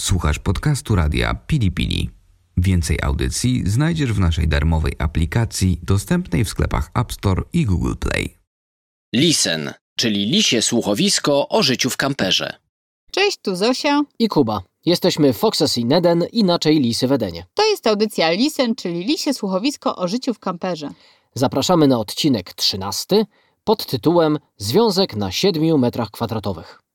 Słuchasz podcastu radia Pili Pili. Więcej audycji znajdziesz w naszej darmowej aplikacji dostępnej w sklepach App Store i Google Play. Lisen, czyli lisie słuchowisko o życiu w kamperze. Cześć, tu Zosia. i Kuba. Jesteśmy Foxes i Neden, inaczej Lisy w Edenie. To jest audycja Lisen, czyli lisie słuchowisko o życiu w kamperze. Zapraszamy na odcinek 13 pod tytułem Związek na 7 metrach kwadratowych.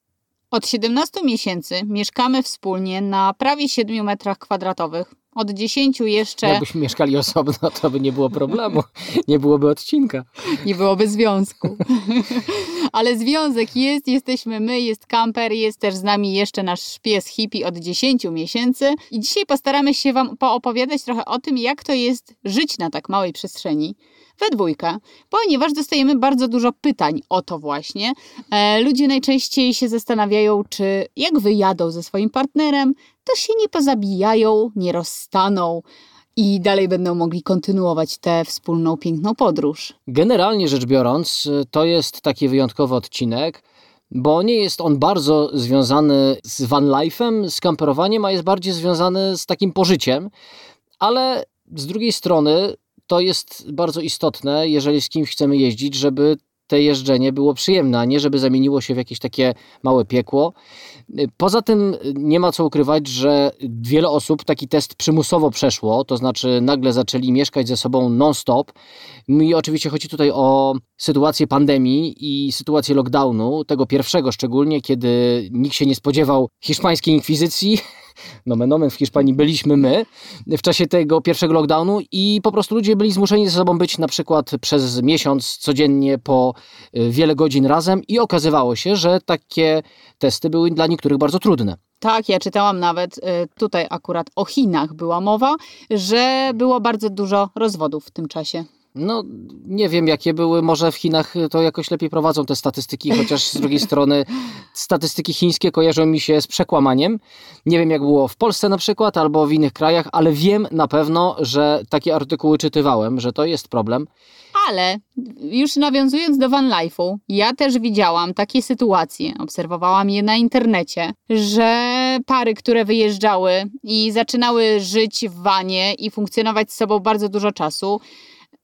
Od 17 miesięcy mieszkamy wspólnie na prawie 7 metrach kwadratowych. Od 10 jeszcze Jakbyśmy mieszkali osobno, to by nie było problemu, nie byłoby odcinka. nie byłoby związku. Ale związek jest, jesteśmy my, jest kamper, jest też z nami jeszcze nasz pies hippie od 10 miesięcy. I dzisiaj postaramy się Wam poopowiadać trochę o tym, jak to jest żyć na tak małej przestrzeni we dwójkę, ponieważ dostajemy bardzo dużo pytań o to właśnie. E, ludzie najczęściej się zastanawiają, czy jak wyjadą ze swoim partnerem, to się nie pozabijają, nie rozstaną i dalej będą mogli kontynuować tę wspólną, piękną podróż. Generalnie rzecz biorąc, to jest taki wyjątkowy odcinek, bo nie jest on bardzo związany z van life'em, z kamperowaniem, a jest bardziej związany z takim pożyciem, ale z drugiej strony to jest bardzo istotne, jeżeli z kimś chcemy jeździć, żeby te jeżdżenie było przyjemne, a nie żeby zamieniło się w jakieś takie małe piekło. Poza tym nie ma co ukrywać, że wiele osób taki test przymusowo przeszło, to znaczy nagle zaczęli mieszkać ze sobą non-stop. I oczywiście chodzi tutaj o sytuację pandemii i sytuację lockdownu, tego pierwszego szczególnie, kiedy nikt się nie spodziewał hiszpańskiej inkwizycji. Nomen omen w Hiszpanii byliśmy my w czasie tego pierwszego lockdownu i po prostu ludzie byli zmuszeni ze sobą być na przykład przez miesiąc codziennie po y, wiele godzin razem i okazywało się, że takie testy były dla niektórych bardzo trudne. Tak, ja czytałam nawet y, tutaj akurat o Chinach była mowa, że było bardzo dużo rozwodów w tym czasie. No, nie wiem jakie były, może w Chinach to jakoś lepiej prowadzą te statystyki, chociaż z drugiej strony statystyki chińskie kojarzą mi się z przekłamaniem. Nie wiem jak było w Polsce na przykład, albo w innych krajach, ale wiem na pewno, że takie artykuły czytywałem, że to jest problem. Ale już nawiązując do van life'u, ja też widziałam takie sytuacje, obserwowałam je na internecie, że pary, które wyjeżdżały i zaczynały żyć w wanie i funkcjonować z sobą bardzo dużo czasu,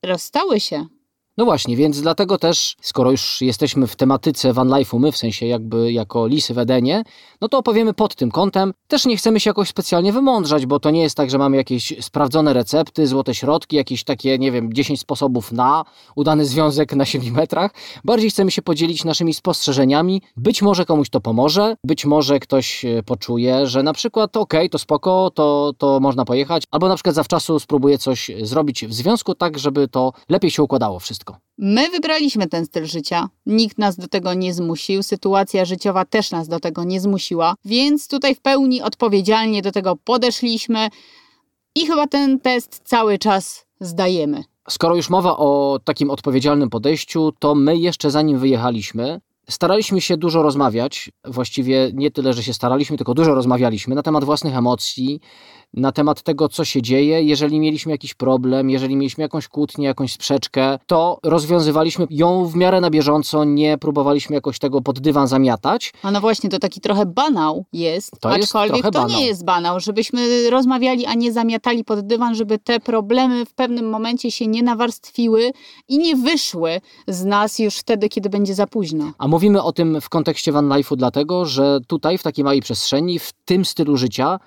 rozstały się. No właśnie, więc dlatego też, skoro już jesteśmy w tematyce van life'u, my w sensie jakby jako lisy w Edenie, no to opowiemy pod tym kątem. Też nie chcemy się jakoś specjalnie wymądrzać, bo to nie jest tak, że mamy jakieś sprawdzone recepty, złote środki, jakieś takie, nie wiem, 10 sposobów na udany związek na 7 metrach. Bardziej chcemy się podzielić naszymi spostrzeżeniami. Być może komuś to pomoże, być może ktoś e, poczuje, że na przykład okej, to spoko, to, to można pojechać, albo na przykład zawczasu spróbuje coś zrobić w związku tak, żeby to lepiej się układało wszystko. My wybraliśmy ten styl życia. Nikt nas do tego nie zmusił, sytuacja życiowa też nas do tego nie zmusiła, więc tutaj w pełni odpowiedzialnie do tego podeszliśmy i chyba ten test cały czas zdajemy. Skoro już mowa o takim odpowiedzialnym podejściu, to my jeszcze zanim wyjechaliśmy, staraliśmy się dużo rozmawiać. Właściwie nie tyle, że się staraliśmy, tylko dużo rozmawialiśmy na temat własnych emocji, na temat tego, co się dzieje. Jeżeli mieliśmy jakiś problem, jeżeli mieliśmy jakąś kłótnię, jakąś sprzeczkę, to rozwiązywaliśmy ją w miarę na bieżąco, nie próbowaliśmy jakoś tego pod dywan zamiatać. A no właśnie, to taki trochę banał jest, To jest aczkolwiek trochę to banał. nie jest banał, żebyśmy rozmawiali, a nie zamiatali pod dywan, żeby te problemy w pewnym momencie się nie nawarstwiły i nie wyszły z nas już wtedy, kiedy będzie za późno. A mówimy o tym w kontekście van life'u dlatego, że tutaj w takiej małej przestrzeni, w tym stylu życia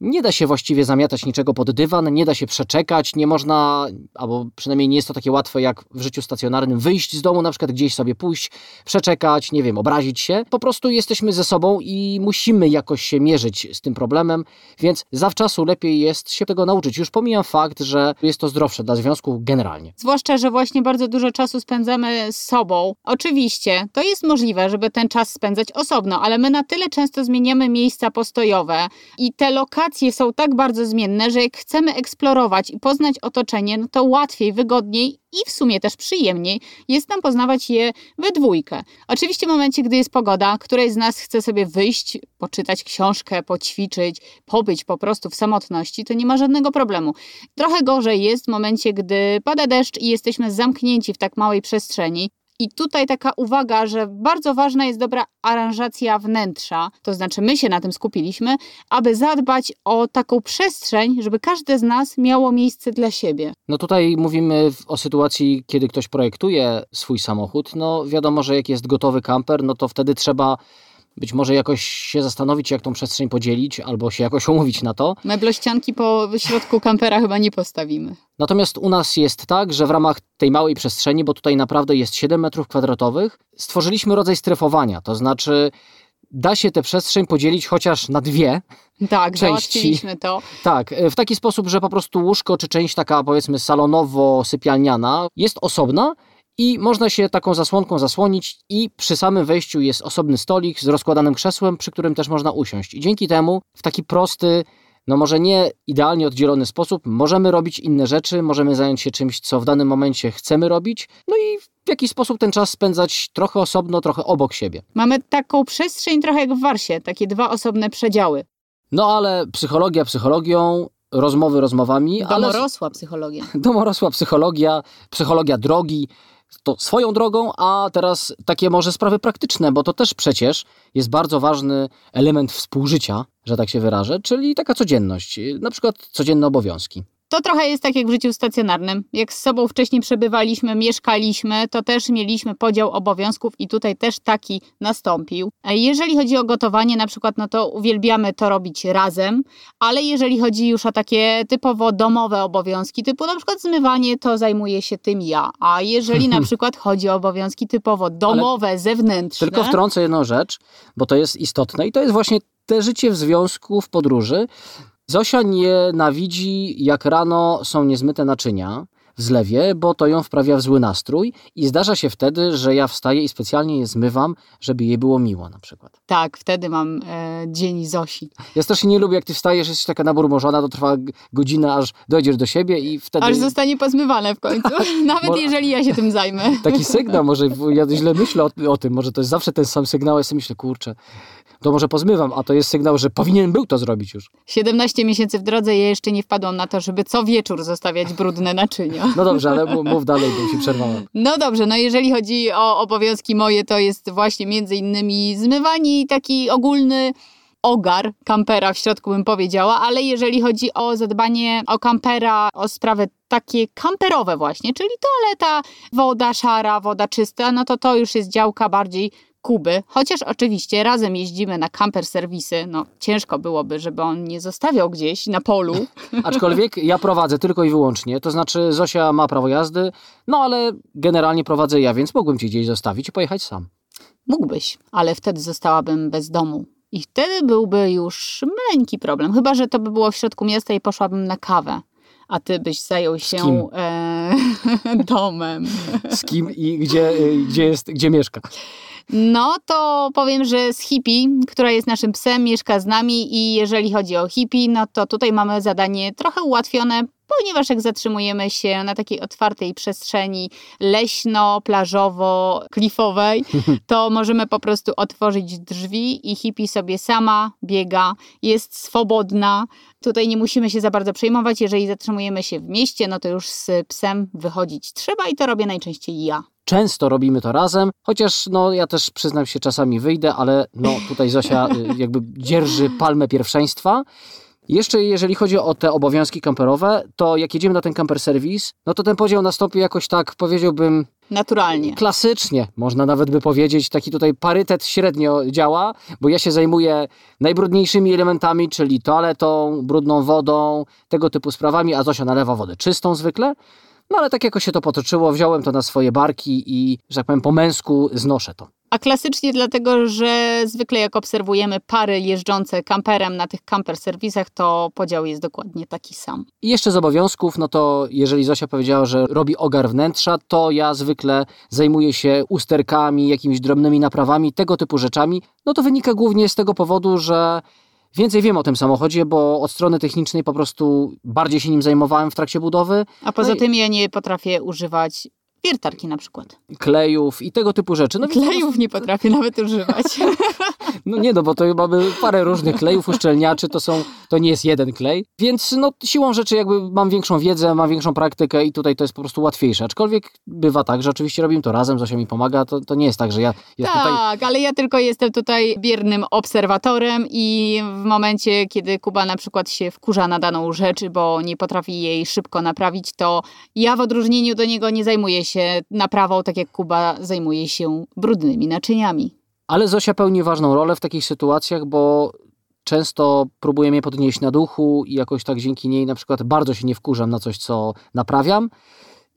nie da się właściwie zamiatać niczego pod dywan, nie da się przeczekać, nie można, albo przynajmniej nie jest to takie łatwe jak w życiu stacjonarnym, wyjść z domu, na przykład gdzieś sobie pójść, przeczekać, nie wiem, obrazić się. Po prostu jesteśmy ze sobą i musimy jakoś się mierzyć z tym problemem, więc zawczasu lepiej jest się tego nauczyć. Już pomijam fakt, że jest to zdrowsze dla związku generalnie. Zwłaszcza, że właśnie bardzo dużo czasu spędzamy z sobą. Oczywiście, to jest możliwe, żeby ten czas spędzać osobno, ale my na tyle często zmieniamy miejsca postojowe i te lokacje są tak bardzo zmienne, że jak chcemy eksplorować i poznać otoczenie, no to łatwiej, wygodniej i w sumie też przyjemniej jest nam poznawać je we dwójkę. Oczywiście w momencie, gdy jest pogoda, której z nas chce sobie wyjść, poczytać książkę, poćwiczyć, pobyć po prostu w samotności, to nie ma żadnego problemu. Trochę gorzej jest w momencie, gdy pada deszcz i jesteśmy zamknięci w tak małej przestrzeni. I tutaj taka uwaga, że bardzo ważna jest dobra aranżacja wnętrza, to znaczy my się na tym skupiliśmy, aby zadbać o taką przestrzeń, żeby każde z nas miało miejsce dla siebie. No tutaj mówimy o sytuacji, kiedy ktoś projektuje swój samochód. No wiadomo, że jak jest gotowy kamper, no to wtedy trzeba być może jakoś się zastanowić, jak tą przestrzeń podzielić, albo się jakoś umówić na to. Meblościanki po środku kampera chyba nie postawimy. Natomiast u nas jest tak, że w ramach tej małej przestrzeni, bo tutaj naprawdę jest 7 metrów kwadratowych, stworzyliśmy rodzaj strefowania, to znaczy da się tę przestrzeń podzielić chociaż na dwie. Tak, części. załatwiliśmy to. Tak, w taki sposób, że po prostu łóżko czy część taka powiedzmy salonowo-sypialniana jest osobna i można się taką zasłonką zasłonić i przy samym wejściu jest osobny stolik z rozkładanym krzesłem, przy którym też można usiąść. I dzięki temu w taki prosty, no może nie idealnie oddzielony sposób możemy robić inne rzeczy, możemy zająć się czymś, co w danym momencie chcemy robić, no i w jakiś sposób ten czas spędzać trochę osobno, trochę obok siebie. Mamy taką przestrzeń trochę jak w Warsie, takie dwa osobne przedziały. No ale psychologia psychologią, rozmowy rozmowami, ale Domorosła psychologia. domorosła psychologia, psychologia drogi, to swoją drogą, a teraz takie może sprawy praktyczne, bo to też przecież jest bardzo ważny element współżycia, że tak się wyrażę, czyli taka codzienność, na przykład codzienne obowiązki. To trochę jest tak jak w życiu stacjonarnym. Jak z sobą wcześniej przebywaliśmy, mieszkaliśmy, to też mieliśmy podział obowiązków i tutaj też taki nastąpił. A Jeżeli chodzi o gotowanie na przykład, no to uwielbiamy to robić razem, ale jeżeli chodzi już o takie typowo domowe obowiązki, typu na przykład zmywanie, to zajmuje się tym ja. A jeżeli na przykład chodzi o obowiązki typowo domowe, zewnętrzne... Tylko wtrącę jedną rzecz, bo to jest istotne i to jest właśnie te życie w związku, w podróży. Zosia nienawidzi, jak rano są niezmyte naczynia zlewie, bo to ją wprawia w zły nastrój i zdarza się wtedy, że ja wstaję i specjalnie je zmywam, żeby jej było miło na przykład. Tak, wtedy mam e, dzień Zosi. Ja strasznie nie lubię, jak ty wstajesz, jesteś taka naburmożona, to trwa g- godzinę, aż dojdziesz do siebie i wtedy... Aż zostanie pozmywane w końcu, nawet Bo- jeżeli ja się tym zajmę. Taki sygnał, może ja źle myślę o, o tym, może to jest zawsze ten sam sygnał, ja sobie myślę, kurczę, to może pozmywam, a to jest sygnał, że powinien był to zrobić już. 17 miesięcy w drodze ja jeszcze nie wpadłam na to, żeby co wieczór zostawiać brudne naczynia. No dobrze, ale mów- dalej, bo się przerwałem. No dobrze, no jeżeli chodzi o obowiązki moje, to jest właśnie między innymi zmywanie i taki ogólny ogar kampera w środku bym powiedziała, ale jeżeli chodzi o zadbanie o kampera, o sprawy takie kamperowe właśnie, czyli toaleta, woda szara, woda czysta, no to to już jest działka bardziej Kuby, chociaż oczywiście razem jeździmy na kamper serwisy, no ciężko byłoby, żeby on nie zostawiał gdzieś na polu. Aczkolwiek ja prowadzę tylko i wyłącznie, to znaczy Zosia ma prawo jazdy, no ale generalnie prowadzę ja, więc mógłbym ci gdzieś zostawić i pojechać sam. Mógłbyś, ale wtedy zostałabym bez domu. I wtedy byłby już maleńki problem. Chyba, że to by było w środku miasta i poszłabym na kawę. A ty byś zajął się e, domem. Z kim i gdzie, y, gdzie, jest, gdzie mieszka. No to powiem, że z Hippie, która jest naszym psem, mieszka z nami i jeżeli chodzi o Hippie, no to tutaj mamy zadanie trochę ułatwione, ponieważ jak zatrzymujemy się na takiej otwartej przestrzeni leśno-plażowo-klifowej, to możemy po prostu otworzyć drzwi i Hippie sobie sama biega, jest swobodna. Tutaj nie musimy się za bardzo przejmować. Jeżeli zatrzymujemy się w mieście, no to już z psem wychodzić trzeba i to robię najczęściej ja. Często robimy to razem, chociaż no ja też przyznam się, czasami wyjdę, ale no tutaj Zosia y, jakby dzierży palmę pierwszeństwa. Jeszcze jeżeli chodzi o te obowiązki kamperowe, to jak jedziemy na ten camper serwis, no to ten podział nastąpi jakoś tak, powiedziałbym, Naturalnie. klasycznie, można nawet by powiedzieć, taki tutaj parytet średnio działa, bo ja się zajmuję najbrudniejszymi elementami, czyli toaletą, brudną wodą, tego typu sprawami, a Zosia nalewa wodę czystą zwykle. No ale tak jakoś się to potoczyło, wziąłem to na swoje barki i, że tak powiem, po męsku znoszę to. A klasycznie dlatego, że zwykle jak obserwujemy pary jeżdżące kamperem na tych kamper serwisach, to podział jest dokładnie taki sam. I jeszcze z obowiązków, no to jeżeli Zosia powiedziała, że robi ogar wnętrza, to ja zwykle zajmuję się usterkami, jakimiś drobnymi naprawami, tego typu rzeczami. No to wynika głównie z tego powodu, że więcej wiem o tym samochodzie, bo od strony technicznej po prostu bardziej się nim zajmowałem w trakcie budowy. A poza No i- tym ja nie potrafię używać Wiertarki na przykład. Klejów i tego typu rzeczy. No klejów nie potrafię nawet używać. No nie, no bo to mamy parę różnych klejów, uszczelniaczy, to są, to nie jest jeden klej, więc no siłą rzeczy jakby mam większą wiedzę, mam większą praktykę i tutaj to jest po prostu łatwiejsze, aczkolwiek bywa tak, że oczywiście robimy to razem, Zosia mi pomaga, to, to nie jest tak, że ja jestem tak, tutaj... ale ja tylko jestem tutaj biernym obserwatorem i w momencie, kiedy Kuba na przykład się wkurza na daną rzecz, bo nie potrafi jej szybko naprawić, to ja w odróżnieniu do niego nie zajmuję się naprawą, tak jak Kuba zajmuje się brudnymi naczyniami. Ale Zosia pełni ważną rolę w takich sytuacjach, bo często próbuję mnie podnieść na duchu i jakoś tak dzięki niej na przykład bardzo się nie wkurzam na coś, co naprawiam.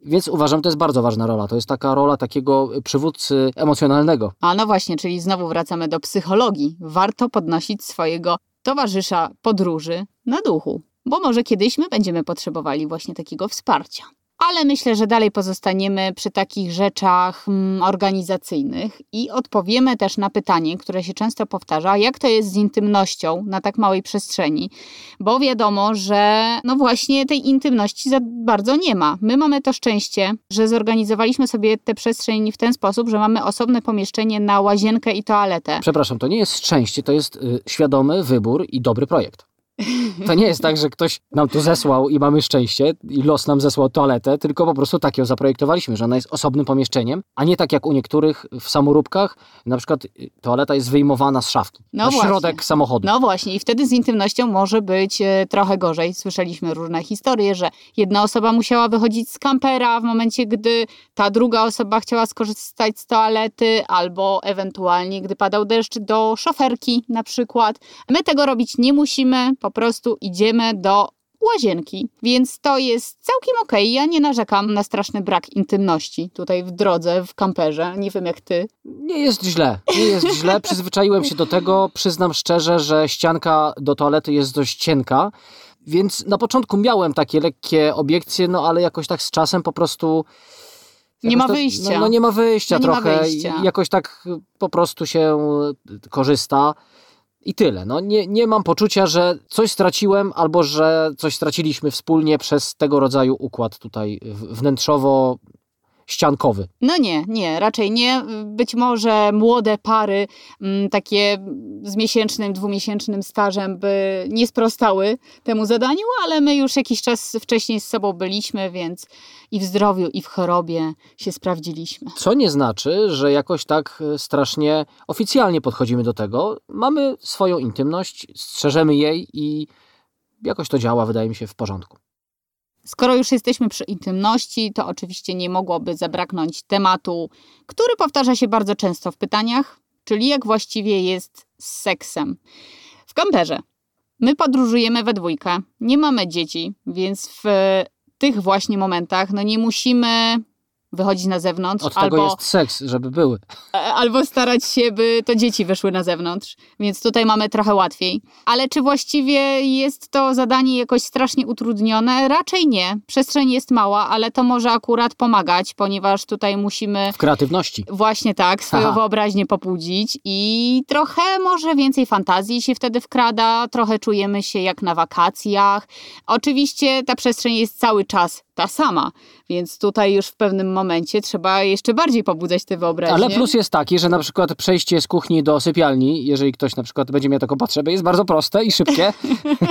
Więc uważam, to jest bardzo ważna rola. To jest taka rola takiego przywódcy emocjonalnego. A no właśnie, czyli znowu wracamy do psychologii. Warto podnosić swojego towarzysza podróży na duchu, bo może kiedyś my będziemy potrzebowali właśnie takiego wsparcia ale myślę, że dalej pozostaniemy przy takich rzeczach mm, organizacyjnych i odpowiemy też na pytanie, które się często powtarza, jak to jest z intymnością na tak małej przestrzeni, bo wiadomo, że no właśnie tej intymności za bardzo nie ma. My mamy to szczęście, że zorganizowaliśmy sobie tę przestrzeń w ten sposób, że mamy osobne pomieszczenie na łazienkę i toaletę. Przepraszam, to nie jest szczęście, to jest y, świadomy wybór i dobry projekt. To nie jest tak, że ktoś nam tu zesłał i mamy szczęście i los nam zesłał toaletę, tylko po prostu tak ją zaprojektowaliśmy, że ona jest osobnym pomieszczeniem, a nie tak jak u niektórych w samoróbkach, na przykład y, toaleta jest wyjmowana z szafki, no na środek samochodu. No właśnie i wtedy z intymnością może być e, trochę gorzej. Słyszeliśmy różne historie, że jedna osoba musiała wychodzić z kampera w momencie, gdy ta druga osoba chciała skorzystać z toalety, albo ewentualnie, gdy padał deszcz, do szoferki na przykład. My tego robić nie musimy, po prostu idziemy do łazienki, więc to jest całkiem okej. Okay. Ja nie narzekam na straszny brak intymności tutaj w drodze, w kamperze. Nie wiem jak ty. Nie jest źle, nie jest źle. Przyzwyczaiłem się do tego. Przyznam szczerze, że ścianka do toalety jest dość cienka, więc na początku miałem takie lekkie obiekcje, no ale jakoś tak z czasem po prostu... Nie ma wyjścia. No, no, nie ma wyjścia no, trochę. Ma wyjścia. Jakoś tak po prostu się korzysta. I tyle. No, nie, nie mam poczucia, że coś straciłem albo że coś straciliśmy wspólnie przez tego rodzaju układ tutaj wnętrzowo ściankowy. No nie, nie, raczej nie. Być może młode pary, mm, takie z miesięcznym, dwumiesięcznym stażem, by nie sprostały temu zadaniu, ale my już jakiś czas wcześniej z sobą byliśmy, więc i w zdrowiu, i w chorobie się sprawdziliśmy. Co nie znaczy, że jakoś tak e, strasznie oficjalnie podchodzimy do tego. Mamy swoją intymność, strzeżemy jej i jakoś to działa, wydaje mi się, w porządku. Skoro już jesteśmy przy intymności, to oczywiście nie mogłoby zabraknąć tematu, który powtarza się bardzo często w pytaniach, czyli jak właściwie jest z seksem. W kamperze. My podróżujemy we dwójkę, nie mamy dzieci, więc w tych właśnie momentach no nie musimy wychodzić na zewnątrz. Od albo, tego jest seks, żeby były. E, albo starać się, by to dzieci wyszły na zewnątrz, więc tutaj mamy trochę łatwiej. Ale czy właściwie jest to zadanie jakoś strasznie utrudnione? Raczej nie. Przestrzeń jest mała, ale to może akurat pomagać, ponieważ tutaj musimy... W kreatywności. Właśnie tak, swoją Aha. wyobraźnię pobudzić i trochę może więcej fantazji się wtedy wkrada, trochę czujemy się jak na wakacjach. Oczywiście ta przestrzeń jest cały czas ta sama. Więc tutaj już w pewnym momencie trzeba jeszcze bardziej pobudzać te wyobraźnie. Ale plus jest taki, że na przykład przejście z kuchni do sypialni, jeżeli ktoś na przykład będzie miał taką potrzebę, jest bardzo proste i szybkie.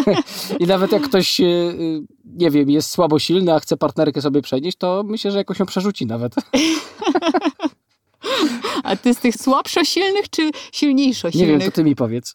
I nawet jak ktoś, e, e, nie wiem, jest słabo silny, a chce partnerkę sobie przenieść, to myślę, że jakoś ją przerzuci nawet. A ty z tych słabszo silnych czy silniejszo silnych? Nie wiem, to ty mi powiedz.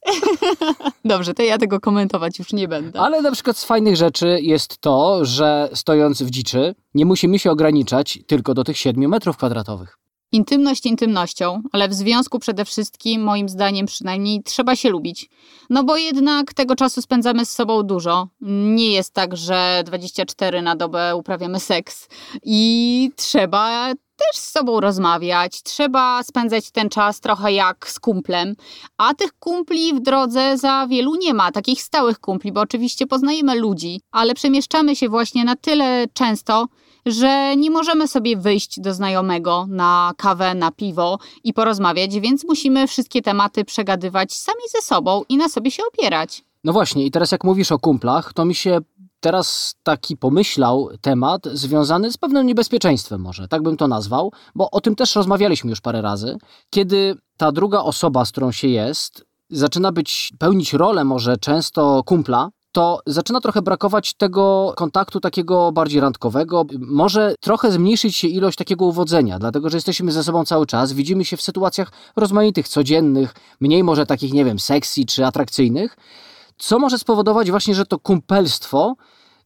Dobrze, to ja tego komentować już nie będę. Ale na przykład z fajnych rzeczy jest to, że stojąc w dziczy, nie musimy się ograniczać tylko do tych 7 metrów kwadratowych. Intymność intymnością, ale w związku przede wszystkim, moim zdaniem przynajmniej, trzeba się lubić. No bo jednak tego czasu spędzamy z sobą dużo. Nie jest tak, że 24 na dobę uprawiamy seks i trzeba też z sobą rozmawiać, trzeba spędzać ten czas trochę jak z kumplem, a tych kumpli w drodze za wielu nie ma, takich stałych kumpli, bo oczywiście poznajemy ludzi, ale przemieszczamy się właśnie na tyle często, że nie możemy sobie wyjść do znajomego na kawę, na piwo i porozmawiać, więc musimy wszystkie tematy przegadywać sami ze sobą i na sobie się opierać. No właśnie, i teraz jak mówisz o kumplach, to mi się teraz taki pomyślał temat związany z pewnym niebezpieczeństwem, może tak bym to nazwał, bo o tym też rozmawialiśmy już parę razy. Kiedy ta druga osoba, z którą się jest, zaczyna być, pełnić rolę może często kumpla, to zaczyna trochę brakować tego kontaktu takiego bardziej randkowego. Może trochę zmniejszyć się ilość takiego uwodzenia, dlatego że jesteśmy ze sobą cały czas, widzimy się w sytuacjach rozmaitych, codziennych, mniej może takich, nie wiem, sexy czy atrakcyjnych, co może spowodować właśnie, że to kumpelstwo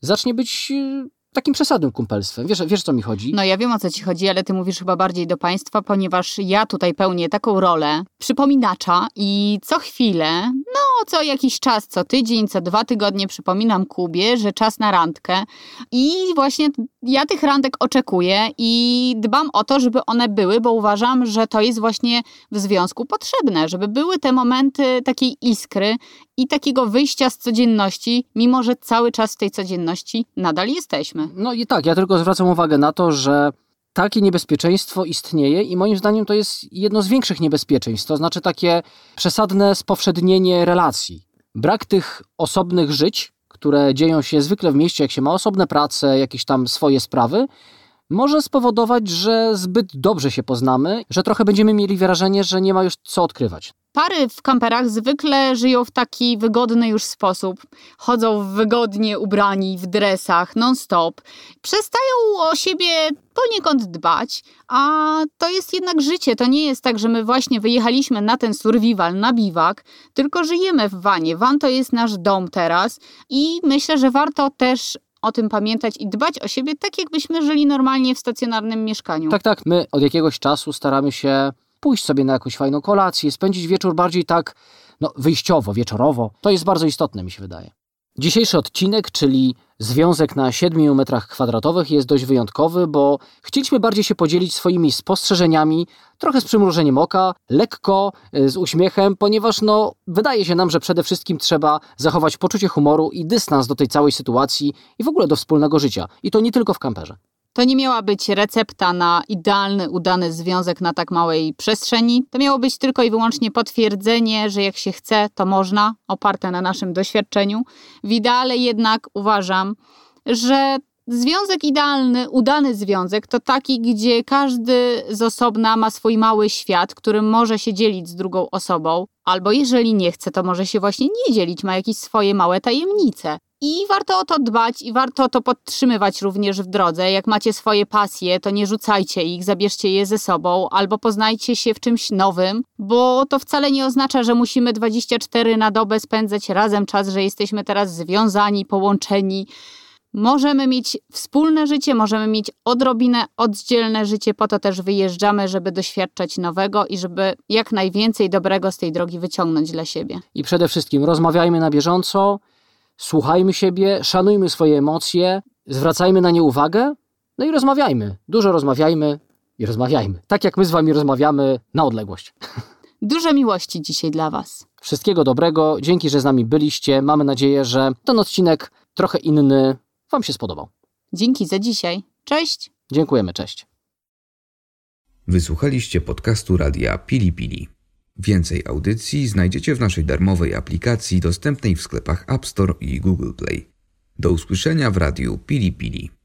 zacznie być y, takim przesadnym kumpelstwem. Wiesz, wiesz, co mi chodzi? No ja wiem, o co ci chodzi, ale ty mówisz chyba bardziej do państwa, ponieważ ja tutaj pełnię taką rolę przypominacza i co chwilę, no co jakiś czas, co tydzień, co dwa tygodnie przypominam Kubie, że czas na randkę i właśnie ja tych randek oczekuję i dbam o to, żeby one były, bo uważam, że to jest właśnie w związku potrzebne, żeby były te momenty takiej iskry i takiego wyjścia z codzienności, mimo że cały czas w tej codzienności nadal jesteśmy. No i tak, ja tylko zwracam uwagę na to, że takie niebezpieczeństwo istnieje i moim zdaniem to jest jedno z większych niebezpieczeństw, to znaczy takie przesadne spowszednienie relacji. Brak tych osobnych żyć, które dzieją się zwykle w mieście, jak się ma osobne prace, jakieś tam swoje sprawy, może spowodować, że zbyt dobrze się poznamy, że trochę będziemy mieli wrażenie, że nie ma już co odkrywać. Pary w kamperach zwykle żyją w taki wygodny już sposób. Chodzą wygodnie ubrani, w dresach, non-stop. Przestają o siebie poniekąd dbać, a to jest jednak życie. To nie jest tak, że my właśnie wyjechaliśmy na ten survival, na biwak, tylko żyjemy w wanie. Van to jest nasz dom teraz i myślę, że warto też o tym pamiętać i dbać o siebie tak, jakbyśmy żyli normalnie w stacjonarnym mieszkaniu. Tak, tak. My od jakiegoś czasu staramy się pójść sobie na jakąś fajną kolację, spędzić wieczór bardziej tak no, wyjściowo, wieczorowo. To jest bardzo istotne, mi się wydaje. Dzisiejszy odcinek, czyli związek na 7 metrach kwadratowych, jest dość wyjątkowy, bo chcieliśmy bardziej się podzielić swoimi spostrzeżeniami, trochę z przymrużeniem oka, lekko, y, z uśmiechem, ponieważ no, wydaje się nam, że przede wszystkim trzeba zachować poczucie humoru i dystans do tej całej sytuacji i w ogóle do wspólnego życia. I to nie tylko w kamperze. To nie miała być recepta na idealny, udany związek na tak małej przestrzeni. To miało być tylko i wyłącznie potwierdzenie, że jak się chce, to można, oparte na naszym doświadczeniu. W ideale jednak uważam, że Związek idealny, udany związek to taki, gdzie każdy z osobna ma swój mały świat, którym może się dzielić z drugą osobą, albo jeżeli nie chce, to może się właśnie nie dzielić, ma jakieś swoje małe tajemnice. I warto o to dbać i warto to podtrzymywać również w drodze. Jak macie swoje pasje, to nie rzucajcie ich, zabierzcie je ze sobą albo poznajcie się w czymś nowym, bo to wcale nie oznacza, że musimy 24 na dobę spędzać razem czas, że jesteśmy teraz związani, połączeni. Możemy mieć wspólne życie, możemy mieć odrobinę oddzielne życie, po to też wyjeżdżamy, żeby doświadczać nowego i żeby jak najwięcej dobrego z tej drogi wyciągnąć dla siebie. I przede wszystkim rozmawiajmy na bieżąco, słuchajmy siebie, szanujmy swoje emocje, zwracajmy na nie uwagę, no i rozmawiajmy. Dużo rozmawiajmy i rozmawiajmy. Tak jak my z wami rozmawiamy na odległość. Dużo miłości dzisiaj dla Was. Wszystkiego dobrego, dzięki, że z nami byliście. Mamy nadzieję, że ten odcinek trochę inny Wam się spodobał. Dzięki za dzisiaj. Cześć. Dziękujemy, cześć. Wysłuchaliście podcastu Radia Pili Pili. Więcej audycji znajdziecie w naszej darmowej aplikacji dostępnej w sklepach App Store i Google Play. Do usłyszenia w radiu Pili Pili.